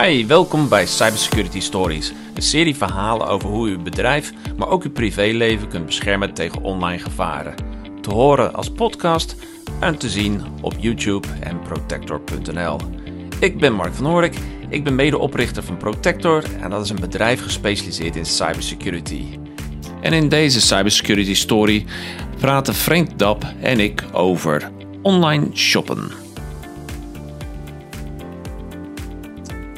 Hi, welkom bij Cybersecurity Stories, een serie verhalen over hoe uw bedrijf, maar ook uw privéleven kunt beschermen tegen online gevaren. Te horen als podcast en te zien op YouTube en protector.nl. Ik ben Mark van Horik, ik ben medeoprichter van Protector en dat is een bedrijf gespecialiseerd in cybersecurity. En in deze Cybersecurity Story praten Frank Dap en ik over online shoppen.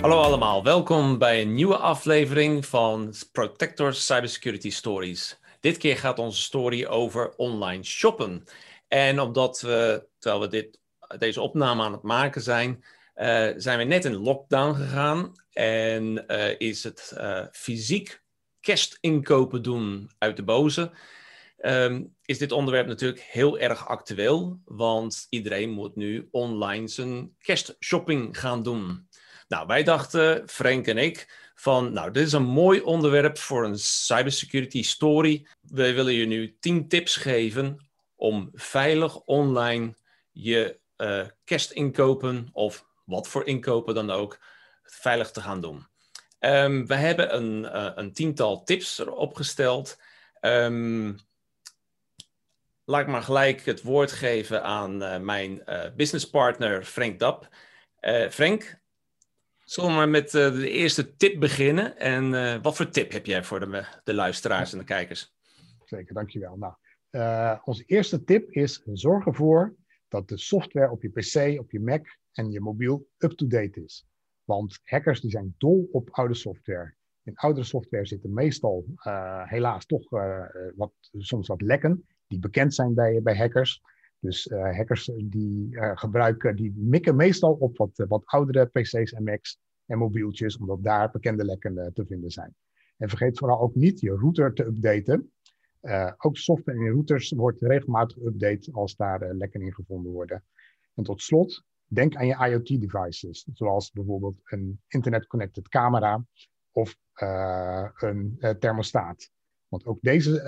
Hallo allemaal, welkom bij een nieuwe aflevering van Protector Cybersecurity Stories. Dit keer gaat onze story over online shoppen. En omdat we, terwijl we dit, deze opname aan het maken zijn, uh, zijn we net in lockdown gegaan en uh, is het uh, fysiek kerstinkopen doen uit de boze. Um, is dit onderwerp natuurlijk heel erg actueel, want iedereen moet nu online zijn kerstshopping gaan doen. Nou, wij dachten, Frank en ik, van nou, dit is een mooi onderwerp voor een cybersecurity story. We willen je nu 10 tips geven om veilig online je uh, kerstinkopen of wat voor inkopen dan ook veilig te gaan doen. Um, we hebben een, uh, een tiental tips erop gesteld. Um, laat ik maar gelijk het woord geven aan uh, mijn businesspartner Frank Dap. Frank, zullen we maar met de eerste tip beginnen? En wat voor tip heb jij voor de, de luisteraars en de kijkers? Zeker, dankjewel. Nou, onze eerste tip is zorg ervoor dat de software op je PC, op je Mac en je mobiel up-to-date is. Want hackers die zijn dol op oude software. In oudere software zitten meestal uh, helaas toch uh, wat, soms wat lekken die bekend zijn bij, bij hackers. Dus uh, hackers die gebruiken, die mikken meestal op wat, wat oudere PC's en Macs en mobieltjes, omdat daar bekende lekken te vinden zijn. En vergeet vooral ook niet je router te updaten. ook software in routers wordt regelmatig geüpdate als daar lekken in gevonden worden. En tot slot, Denk aan je IoT-devices, zoals bijvoorbeeld een internet-connected camera of een thermostaat. Want ook deze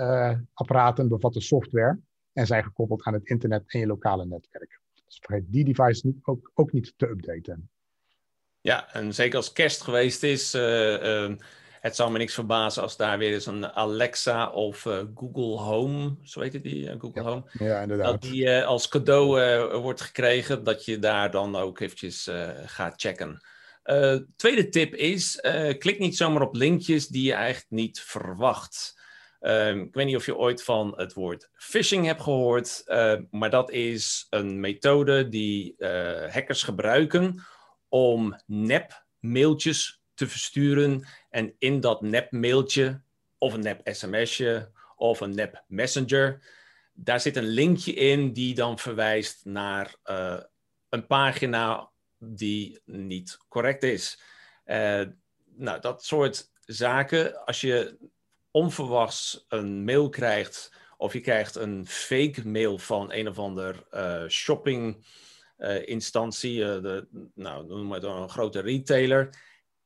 apparaten bevatten software en zijn gekoppeld aan het internet en je lokale netwerk. Dus vergeet die device niet, ook, ook niet te updaten. Ja, en zeker als kerst geweest is, het zou me niks verbazen als daar weer eens een Alexa of uh, Google Home, zo heet het die, uh, Google ja. Home, ja, inderdaad. dat die uh, als cadeau wordt gekregen, dat je daar dan ook eventjes gaat checken. tweede tip is, klik niet zomaar op linkjes die je eigenlijk niet verwacht. Ehm, ik weet niet of je ooit van het woord phishing hebt gehoord, maar dat is een methode die hackers gebruiken om nep mailtjes te versturen en in dat nep mailtje of een nep sms'je of een nep messenger, daar zit een linkje in die dan verwijst naar uh, een pagina die niet correct is. Uh, nou, dat soort zaken, als je onverwachts een mail krijgt of je krijgt een fake mail van een of ander uh, shopping instantie, de, nou, noem maar een grote retailer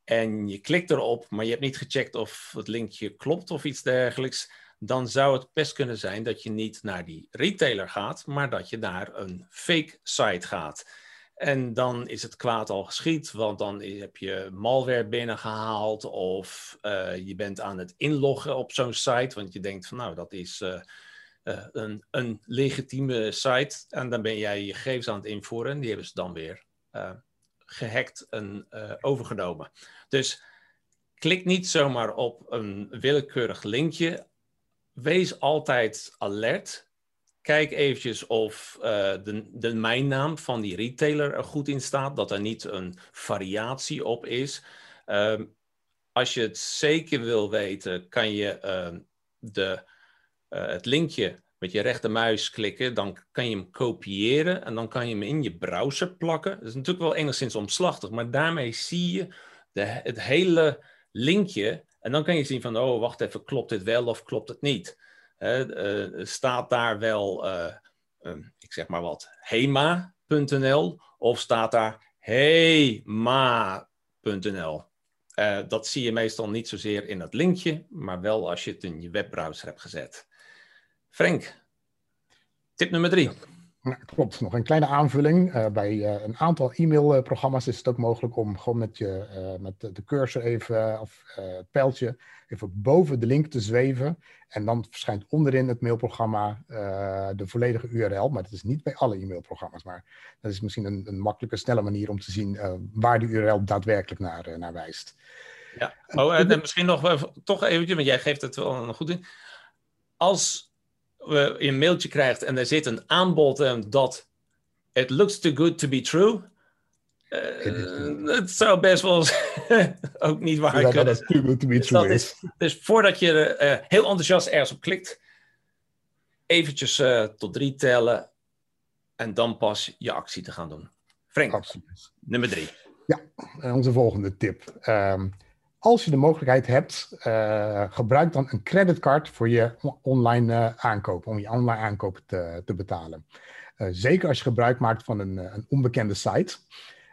en je klikt erop, maar je hebt niet gecheckt of het linkje klopt of iets dergelijks, dan zou het best kunnen zijn dat je niet naar die retailer gaat, maar dat je naar een fake site gaat. En dan is het kwaad al geschied, want dan heb je malware binnengehaald of uh, je bent aan het inloggen op zo'n site, want je denkt van nou, dat is uh, uh, een, een legitieme site. En dan ben jij je gegevens aan het invoeren en die hebben ze dan weer gehackt en overgenomen. Dus klik niet zomaar op een willekeurig linkje. Wees altijd alert. Kijk eventjes of uh, de, de mijnnaam van die retailer er goed in staat, dat er niet een variatie op is. Uh, als je het zeker wil weten, kan je uh, de, het linkje met je rechtermuis klikken, dan kan je hem kopiëren en dan kan je hem in je browser plakken. Dat is natuurlijk wel enigszins omslachtig, maar daarmee zie je de, het hele linkje en dan kan je zien van, oh wacht even, klopt dit wel of klopt het niet? Uh, staat daar wel, uh, um, ik zeg maar wat, hema.nl of staat daar hema.nl? Uh, dat zie je meestal niet zozeer in het linkje, maar wel als je het in je webbrowser hebt gezet. Frank, tip nummer drie. Nou, klopt, nog een kleine aanvulling. Uh, bij uh, een aantal e-mailprogramma's is het ook mogelijk om gewoon met, je, uh, met de, cursor even, of het pijltje, even boven de link te zweven. En dan verschijnt onderin het mailprogramma de volledige URL. Maar dat is niet bij alle e-mailprogramma's. Maar dat is misschien een, een makkelijke, snelle manier om te zien waar die URL daadwerkelijk naar, naar wijst. Ja, oh, en, misschien nog toch eventjes, want jij geeft het wel goed in. Als een mailtje krijgt en er zit een aanbod en dat it looks too good to be true. Uh, het zou best wel ook niet waar ja, kunnen. Dat too good to be dus true is. Dus voordat je uh, heel enthousiast ergens op klikt, eventjes uh, tot drie tellen en dan pas je actie te gaan doen. Frank, Absoluut. nummer drie. Ja, onze volgende tip. Um, als je de mogelijkheid hebt, uh, gebruik dan een creditcard voor je online uh, aankoop, om je online aankoop te, te betalen. Uh, zeker als je gebruik maakt van een, een onbekende site.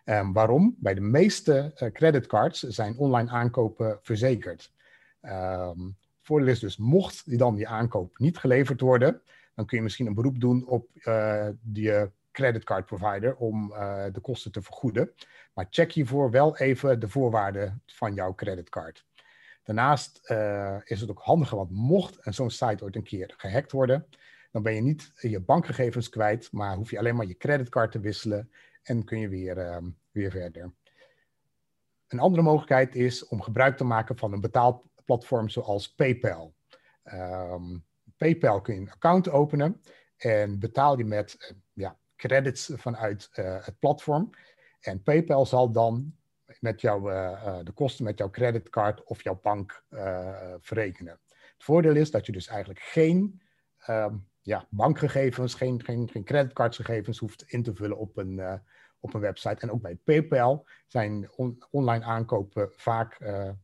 Um, waarom? Bij de meeste creditcards zijn online aankopen verzekerd. Het voordeel is dus, mocht die dan die aankoop niet geleverd worden, dan kun je misschien een beroep doen op die creditcard provider om de kosten te vergoeden. Maar check hiervoor wel even de voorwaarden van jouw creditcard. Daarnaast uh, is het ook handiger, want mocht zo'n site ooit een keer gehackt worden, dan ben je niet je bankgegevens kwijt, maar hoef je alleen maar je creditcard te wisselen en kun je weer, uh, weer verder. Een andere mogelijkheid is om gebruik te maken van een betaalplatform zoals PayPal. Um, PayPal kun je een account openen en betaal je met credits vanuit uh, het platform. En PayPal zal dan met jou, uh, uh, de kosten met jouw creditcard of jouw bank verrekenen. Het voordeel is dat je dus eigenlijk geen um, ja, bankgegevens, geen, geen, geen hoeft in te vullen op een, op een website. En ook bij PayPal zijn on online aankopen vaak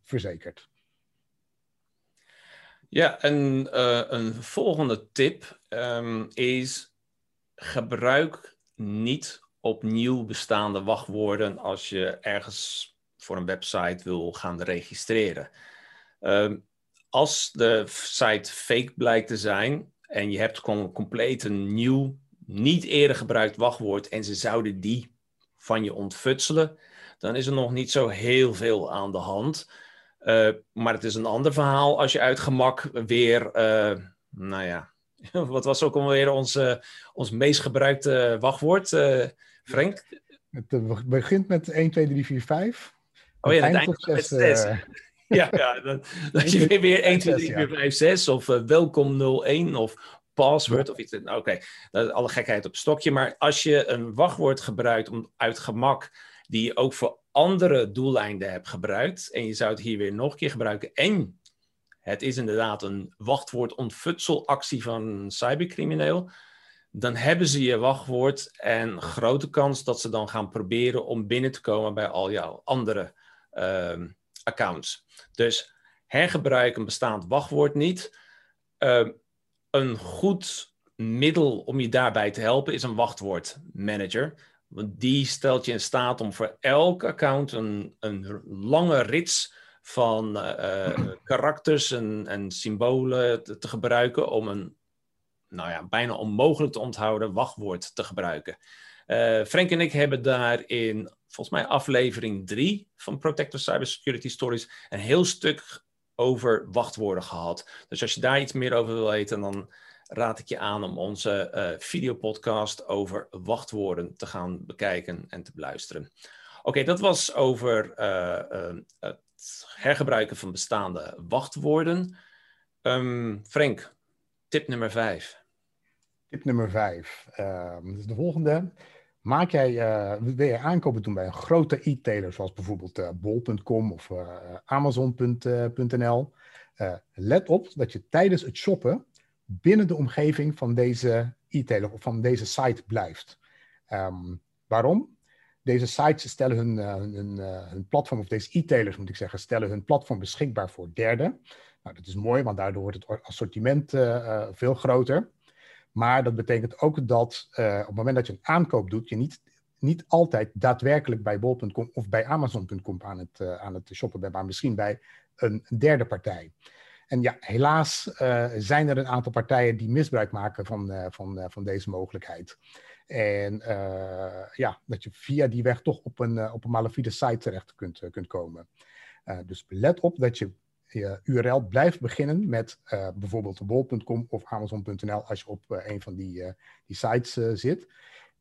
verzekerd. Ja, en een volgende tip um, is gebruik niet opnieuw bestaande wachtwoorden als je ergens voor een website wil gaan registreren. Um, als de site fake blijkt te zijn en je hebt gewoon compleet een nieuw, niet eerder gebruikt wachtwoord en ze zouden die van je ontfutselen, dan is er nog niet zo heel veel aan de hand. Uh, maar het is een ander verhaal als je uit gemak weer, uh, nou ja, wat was ook alweer ons, uh, ons meest gebruikte wachtwoord? Frank? Het uh, begint met 1, 2, 3, 4, 5. Oh ja, het eindigt met 6. Uh, ja, ja dat, dat je weer 1, 2, 3, 4, 5, 6 of uh, welkom 01 of password of iets. Nou, Oké, okay. alle gekheid op stokje. Maar als je een wachtwoord gebruikt om, uit gemak, die je ook voor andere doeleinden hebt gebruikt, en je zou het hier weer nog een keer gebruiken, en het is inderdaad een wachtwoord ontfutselactie van een cybercrimineel, dan hebben ze je wachtwoord en grote kans dat ze dan gaan proberen om binnen te komen bij al jouw andere uh, accounts. Dus hergebruik een bestaand wachtwoord niet. Uh, een goed middel om je daarbij te helpen is een wachtwoordmanager. Want die stelt je in staat om voor elk account een, een lange rits van uh, karakters en, en symbolen te, te gebruiken om een nou ja, bijna onmogelijk te onthouden wachtwoord te gebruiken. Uh, Frank en ik hebben daar in, volgens mij, aflevering 3 van Protector Cybersecurity Stories een heel stuk over wachtwoorden gehad. Dus als je daar iets meer over wil weten, dan raad ik je aan om onze uh, videopodcast over wachtwoorden te gaan bekijken en te beluisteren. Oké, dat was over uh, hergebruiken van bestaande wachtwoorden. Um, Frank, tip nummer 5. Tip nummer vijf. Dus de volgende. Maak jij, uh, wil je aankopen doen bij een grote e-tailer, zoals bijvoorbeeld uh, bol.com of uh, amazon.nl? let op dat je tijdens het shoppen binnen de omgeving van deze e-tailer of van deze site blijft. Um, waarom? Deze sites stellen hun, hun, hun platform, of deze e-tailers moet ik zeggen, stellen hun platform beschikbaar voor derden. Nou, dat is mooi, want daardoor wordt het assortiment veel groter. Maar dat betekent ook dat op het moment dat je een aankoop doet, je niet, niet altijd daadwerkelijk bij bol.com of bij amazon.com aan, het, aan het shoppen bent, maar misschien bij een derde partij. En ja, helaas zijn er een aantal partijen die misbruik maken van, van, van deze mogelijkheid. En ja, dat je via die weg toch op een, op een malafide site terecht kunt, kunt komen. dus let op dat je je URL blijft beginnen met bijvoorbeeld bol.com of amazon.nl als je op een van die, die sites zit.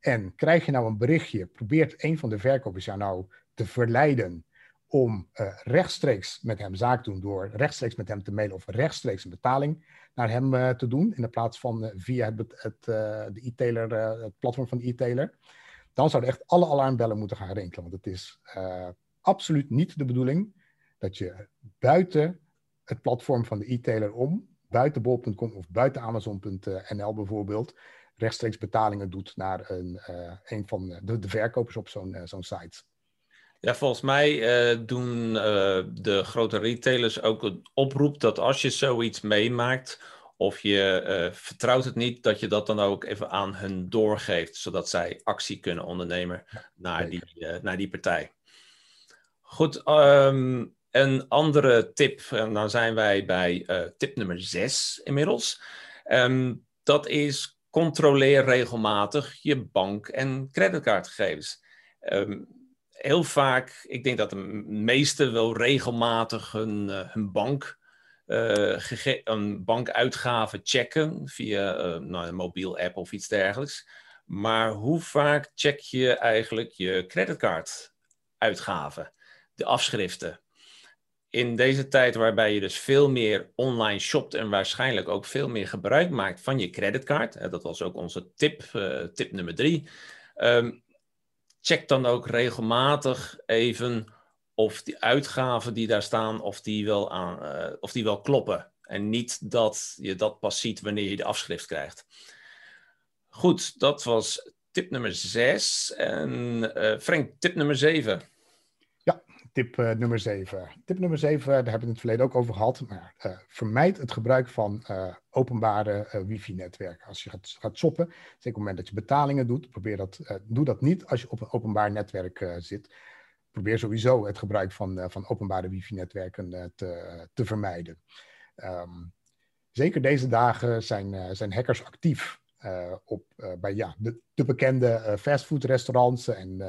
En krijg je nou een berichtje, probeert een van de verkopers jou nou te verleiden om rechtstreeks met hem zaak te doen door rechtstreeks met hem te mailen of rechtstreeks een betaling naar hem uh, te doen, in de plaats van uh, via het, het, de e-tailer, het platform van de e-tailer, dan zouden echt alle alarmbellen moeten gaan rinkelen. Want het is absoluut niet de bedoeling dat je buiten het platform van de e-tailer om, buiten bol.com of buiten amazon.nl bijvoorbeeld, rechtstreeks betalingen doet naar een, een van de, de verkopers op zo'n zo'n site. Ja, volgens mij uh, doen uh, de grote retailers ook een oproep dat als je zoiets meemaakt of je uh, vertrouwt het niet, dat je dat dan ook even aan hun doorgeeft, zodat zij actie kunnen ondernemen naar, die, naar die partij. Goed, um, een andere tip, en dan zijn wij bij tip nummer 6 inmiddels. Um, dat is controleer regelmatig je bank- en creditcardgegevens. Um, heel vaak, ik denk dat de meesten wel regelmatig hun, uh, hun bank, uh, een bankuitgave checken via uh, nou, een mobiel app of iets dergelijks. Maar hoe vaak check je eigenlijk je creditcarduitgaven, de afschriften? In deze tijd waarbij je dus veel meer online shopt en waarschijnlijk ook veel meer gebruik maakt van je creditcard, dat was ook onze tip, tip nummer drie. Um, check dan ook regelmatig even of die uitgaven die daar staan, of die wel, aan, uh, of die wel kloppen. En niet dat je dat pas ziet wanneer je de afschrift krijgt. Goed, dat was tip nummer 6. En uh, Frank, tip nummer 7 tip uh, nummer 7. Tip nummer 7, daar hebben we het in het verleden ook over gehad. Maar uh, vermijd het gebruik van uh, openbare wifi-netwerken. Als je gaat, shoppen, zeker op het moment dat je betalingen doet, probeer dat, doe dat niet als je op een openbaar netwerk zit. Probeer sowieso het gebruik van, van openbare wifi-netwerken te, te vermijden. Um, zeker deze dagen zijn, zijn hackers actief op, bij ja, de, de bekende fastfoodrestaurants en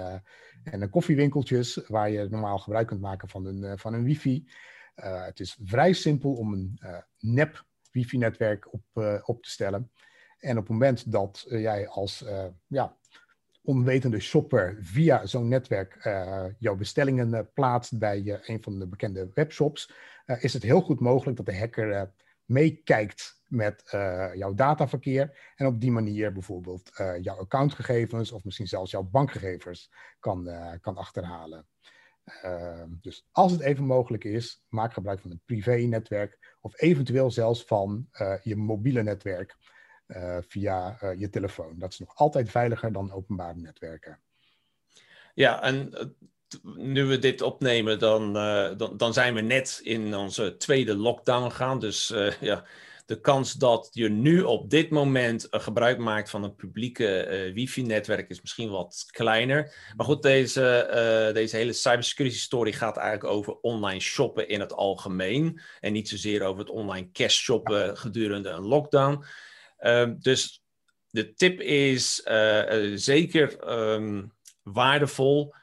en koffiewinkeltjes waar je normaal gebruik kunt maken van een, eh, van een wifi. Uh, het is vrij simpel om een uh, nep wifi-netwerk op, uh, op te stellen. En op het moment dat jij als ja, onwetende shopper via zo'n netwerk jouw bestellingen plaatst bij een van de bekende webshops, is het heel goed mogelijk dat de hacker meekijkt met uh, jouw dataverkeer en op die manier bijvoorbeeld uh, jouw accountgegevens of misschien zelfs jouw bankgegevens kan, uh, kan achterhalen. Ehm, dus als het even mogelijk is, maak gebruik van een privé-netwerk of eventueel zelfs van je mobiele netwerk via je telefoon. Dat is nog altijd veiliger dan openbare netwerken. Ja, en nu we dit opnemen, dan, dan, dan, zijn we net in onze tweede lockdown gaan. Dus ja, de kans dat je nu op dit moment gebruik maakt van een publieke uh, wifi-netwerk is misschien wat kleiner. Maar goed, deze, uh, deze hele cybersecurity story gaat eigenlijk over online shoppen in het algemeen. En niet zozeer over het online cash shoppen gedurende een lockdown. Uh, dus de tip is zeker um, waardevol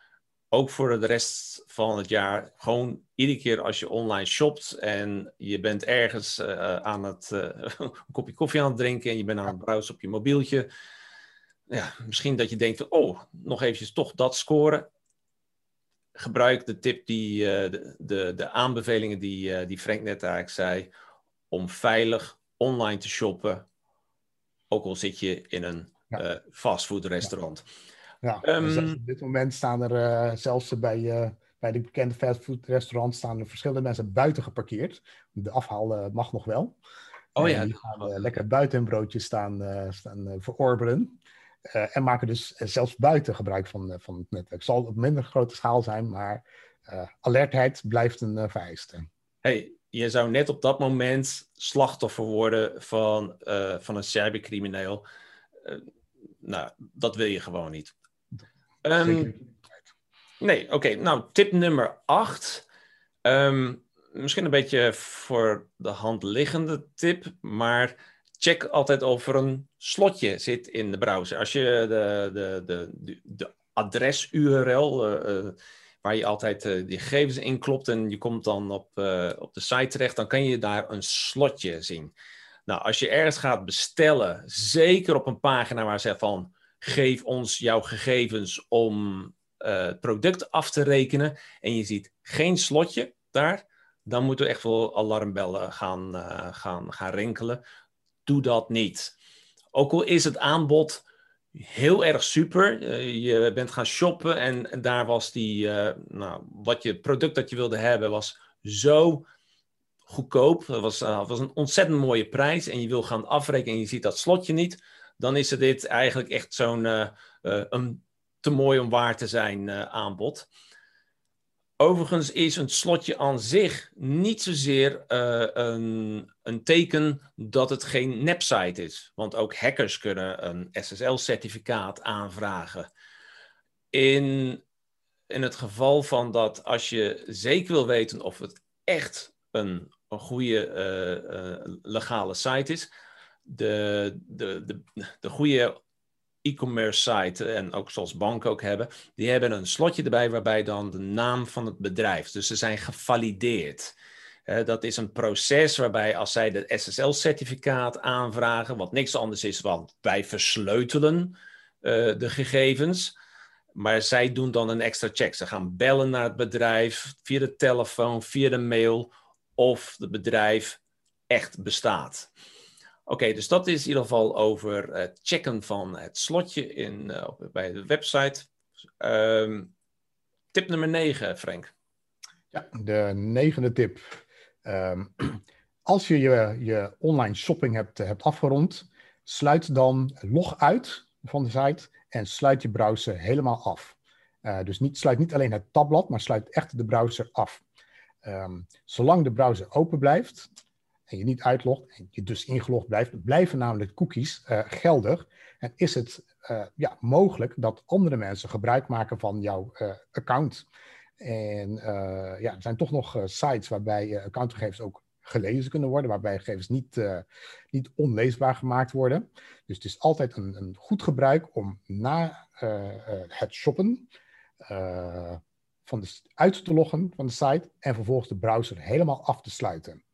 ook voor de rest van het jaar, gewoon iedere keer als je online shopt en je bent ergens uh, aan het uh, een kopje koffie aan het drinken en je bent aan het browsen op je mobieltje. Ja, misschien dat je denkt, oh, nog eventjes toch dat scoren. Gebruik de tip, die, uh, de, de, de, aanbevelingen die, die Frank net eigenlijk zei, om veilig online te shoppen, ook al zit je in een fastfood restaurant. Ja. Ja, um, op dit moment staan er uh, zelfs bij, uh, bij de bekende fastfoodrestaurants staan er verschillende mensen buiten geparkeerd. De afhaal uh, mag nog wel. Oh ja. Die gaan lekker buiten hun broodjes staan, staan verorberen. en maken dus zelfs buiten gebruik van, van het netwerk. Het zal op minder grote schaal zijn, maar alertheid blijft een vereiste. Hey, je zou net op dat moment slachtoffer worden van, van een cybercrimineel. nou, dat wil je gewoon niet. Um, nee, oké. Nou, tip nummer 8. Um, ehm, misschien een beetje voor de hand liggende tip, maar check altijd of er een slotje zit in de browser. Als je de, de, de, de, adres-URL, waar je altijd die gegevens in klopt en je komt dan op, op de site terecht, dan kan je daar een slotje zien. Nou, als je ergens gaat bestellen, zeker op een pagina waar ze van geef ons jouw gegevens om het product af te rekenen en je ziet geen slotje daar, dan moeten we echt wel alarmbellen gaan, uh, gaan, gaan rinkelen. Doe dat niet. Ook al is het aanbod heel erg super. Uh, je bent gaan shoppen en, daar was die, nou, wat je product dat je wilde hebben, was zo goedkoop. Dat was, was een ontzettend mooie prijs. En je wil gaan afrekenen en je ziet dat slotje niet. Dan is dit eigenlijk echt zo'n uh, een te mooi om waar te zijn aanbod. Overigens is een slotje aan zich niet zozeer een, een teken dat het geen nepsite is. Want ook hackers kunnen een SSL-certificaat aanvragen. In, in het geval van dat als je zeker wil weten of het echt een goede eh, eh, legale site is. De, de, de, de goede e-commerce site en ook zoals banken ook hebben, die hebben een slotje erbij waarbij dan de naam van het bedrijf, dus ze zijn gevalideerd. dat is een proces waarbij als zij de SSL-certificaat aanvragen, wat niks anders is, want wij versleutelen uh, de gegevens, maar zij doen dan een extra check. Ze gaan bellen naar het bedrijf via de telefoon, via de mail of het bedrijf echt bestaat. Oké, dus dat is in ieder geval over het checken van het slotje in, uh, bij de website. Um, tip nummer 9, Frank. Ja, de negende tip. Um, als je, je je online shopping hebt, hebt afgerond, sluit dan log uit van de site en sluit je browser helemaal af. Dus niet, sluit niet alleen het tabblad, maar sluit echt de browser af. Um, zolang de browser open blijft en je niet uitlogt en je dus ingelogd blijft, blijven namelijk cookies uh, geldig. En is het uh, ja, mogelijk dat andere mensen gebruik maken van jouw uh, account. En ja, er zijn toch nog sites waarbij accountgegevens ook gelezen kunnen worden, waarbij gegevens niet, niet onleesbaar gemaakt worden. Dus het is altijd een, een goed gebruik om na het shoppen van de, uit te loggen van de site en vervolgens de browser helemaal af te sluiten.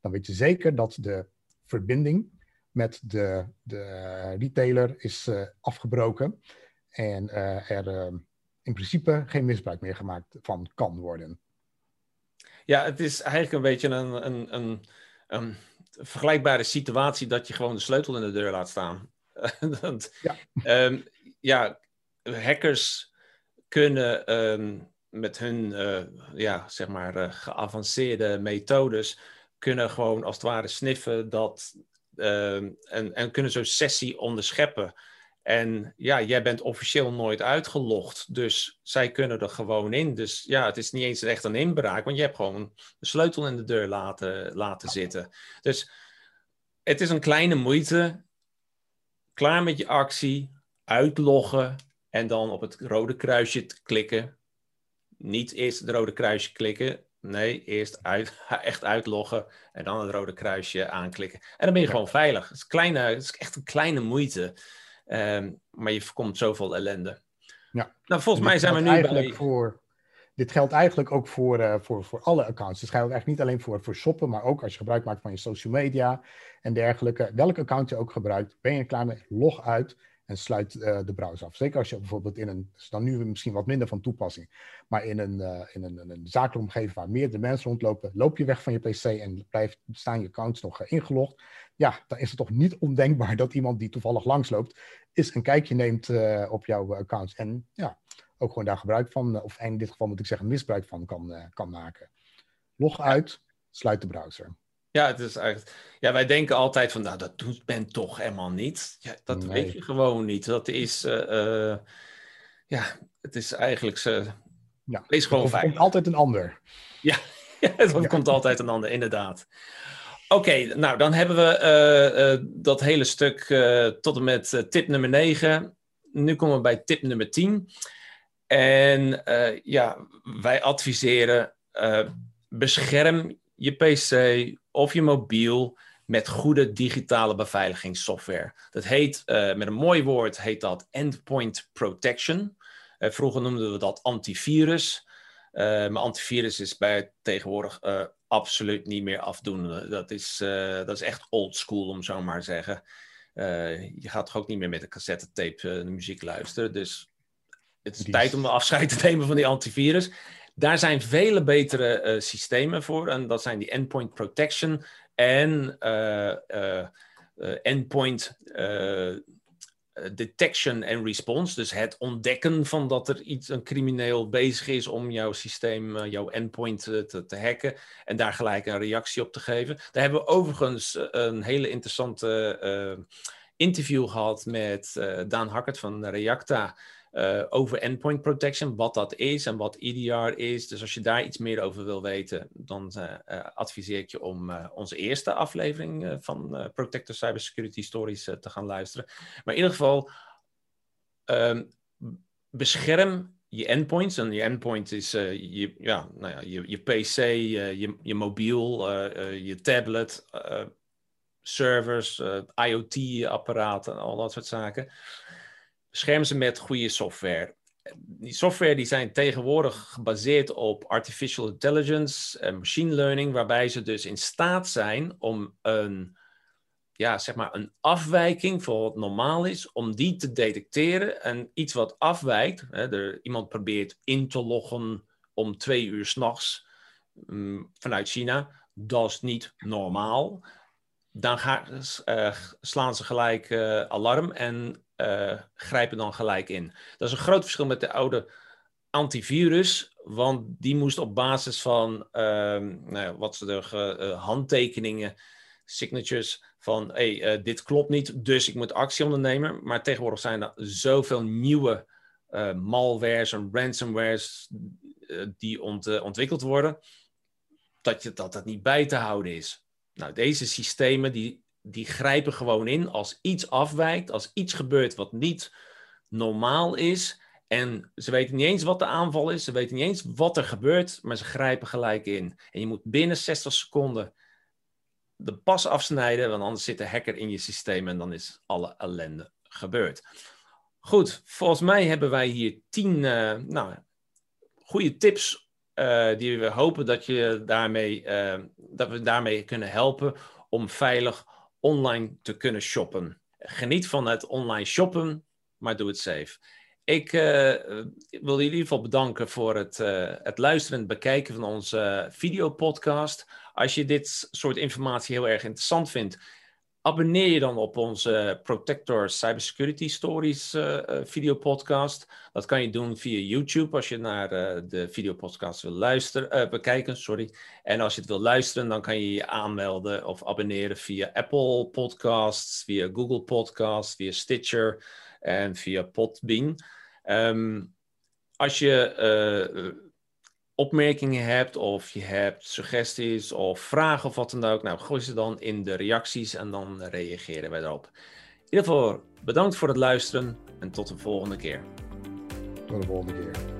Dan weet je zeker dat de verbinding met de, de retailer is uh, afgebroken en uh, er uh, in principe geen misbruik meer gemaakt van kan worden. Ja, het is eigenlijk een beetje een, een, een, een vergelijkbare situatie dat je gewoon de sleutel in de deur laat staan. dat, ja. Um, ja, hackers kunnen um, met hun uh, ja, zeg maar, uh, geavanceerde methodes kunnen gewoon als het ware sniffen dat, uh, en, en kunnen zo'n sessie onderscheppen. En ja, jij bent officieel nooit uitgelogd, dus zij kunnen er gewoon in. Dus ja, het is niet eens echt een inbraak, want je hebt gewoon de sleutel in de deur laten, laten zitten. Dus het is een kleine moeite. Klaar met je actie, uitloggen en dan op het rode kruisje klikken niet eerst het rode kruisje klikken. Nee, eerst uit, echt uitloggen en dan het rode kruisje aanklikken. En dan ben je gewoon veilig. Het is, kleine, het is echt een kleine moeite. Um, maar je voorkomt zoveel ellende. Ja. Nou, volgens mij zijn we nu bij... Voor, dit geldt eigenlijk ook voor, uh, voor, voor alle accounts. Het geldt eigenlijk niet alleen voor, voor shoppen, maar ook als je gebruik maakt van je social media en dergelijke. Welk account je ook gebruikt, ben je klaar mee, log uit en sluit uh, de browser af. Zeker als je bijvoorbeeld in een, is dan nu misschien wat minder van toepassing, maar in een, uh, in een, een zakelijke omgeving waar meerdere mensen rondlopen, loop je weg van je PC en blijft, staan je accounts nog uh, ingelogd. Ja, dan is het toch niet ondenkbaar dat iemand die toevallig langsloopt, is een kijkje neemt op jouw accounts. En ja, ook gewoon daar gebruik van, of in dit geval moet ik zeggen, misbruik van kan, kan maken. Log uit, sluit de browser. Ja, het is eigenlijk, ja, wij denken altijd van, nou, dat doet men toch helemaal niet. Ja, dat nee. weet je gewoon niet. Dat is, uh, uh, ja, het is eigenlijk, uh, ja, is gewoon. Er komt altijd een ander. Ja, ja er ja. komt altijd een ander, inderdaad. Oké, okay, nou, dan hebben we dat hele stuk tot en met tip nummer 9. Nu komen we bij tip nummer 10. En ja, wij adviseren, bescherm je PC of je mobiel met goede digitale beveiligingssoftware. Dat heet, uh, met een mooi woord, heet dat endpoint protection. Uh, vroeger noemden we dat antivirus. Uh, maar antivirus is bij tegenwoordig absoluut niet meer afdoende. Dat is, dat is echt old school, om zo maar te zeggen. je gaat toch ook niet meer met een cassettetape de muziek luisteren. Dus het is tijd om afscheid te nemen van die antivirus. Daar zijn vele betere uh, systemen voor. En dat zijn die endpoint protection en uh, uh, endpoint detection en response. Dus het ontdekken van dat er iets, een crimineel bezig is om jouw systeem, jouw endpoint te, te, hacken. En daar gelijk een reactie op te geven. Daar hebben we overigens een hele interessante interview gehad met Daan Hakkert van Reacta. Uh, over endpoint protection, wat dat is en wat EDR is. Dus als je daar iets meer over wil weten, dan uh, uh, adviseer ik je om onze eerste aflevering van Protector Cybersecurity Stories te gaan luisteren. Maar in ieder geval, um, bescherm je endpoints. En je endpoint is je, ja, nou ja, je, je PC, je, je mobiel, je tablet, servers, IoT-apparaten, al dat soort zaken bescherm ze met goede software. Die software die zijn tegenwoordig gebaseerd op artificial intelligence en machine learning, waarbij ze dus in staat zijn om een, ja, zeg maar een afwijking voor wat normaal is, om die te detecteren. En iets wat afwijkt, hè, er, iemand probeert in te loggen om twee uur s'nachts um, vanuit China, dat is niet normaal. Dan uh, slaan ze gelijk uh, alarm en uh, grijpen dan gelijk in. Dat is een groot verschil met de oude antivirus, want die moest op basis van uh, nou, wat ze de uh, handtekeningen, signatures van hey, uh, dit klopt niet, dus ik moet actie ondernemen. Maar tegenwoordig zijn er zoveel nieuwe malwares en ransomwares die ont ontwikkeld worden, dat, je, dat dat niet bij te houden is. Nou, deze systemen die die grijpen gewoon in als iets afwijkt, als iets gebeurt wat niet normaal is. En ze weten niet eens wat de aanval is, ze weten niet eens wat er gebeurt, maar ze grijpen gelijk in. En je moet binnen 60 seconden de pas afsnijden, want anders zit de hacker in je systeem en dan is alle ellende gebeurd. Goed, volgens mij hebben wij hier tien uh, nou, goede tips uh, die we hopen dat, je daarmee, uh, dat we daarmee kunnen helpen om veilig online te kunnen shoppen. Geniet van het online shoppen, maar doe het safe. Ik uh, wil jullie in ieder geval bedanken voor het, uh, het luisteren en bekijken van onze videopodcast. Als je dit soort informatie heel erg interessant vindt, abonneer je dan op onze Protector Cybersecurity Stories uh, videopodcast. Dat kan je doen via YouTube als je naar uh, de videopodcast wil luisteren, bekijken. Sorry. En als je het wil luisteren, dan kan je je aanmelden of abonneren via Apple Podcasts, via Google Podcasts, via Stitcher en via Podbean. Um, als je opmerkingen hebt of je hebt suggesties of vragen of wat dan ook, nou gooi ze dan in de reacties en dan reageren wij erop. In ieder geval bedankt voor het luisteren en tot de volgende keer. Tot de volgende keer.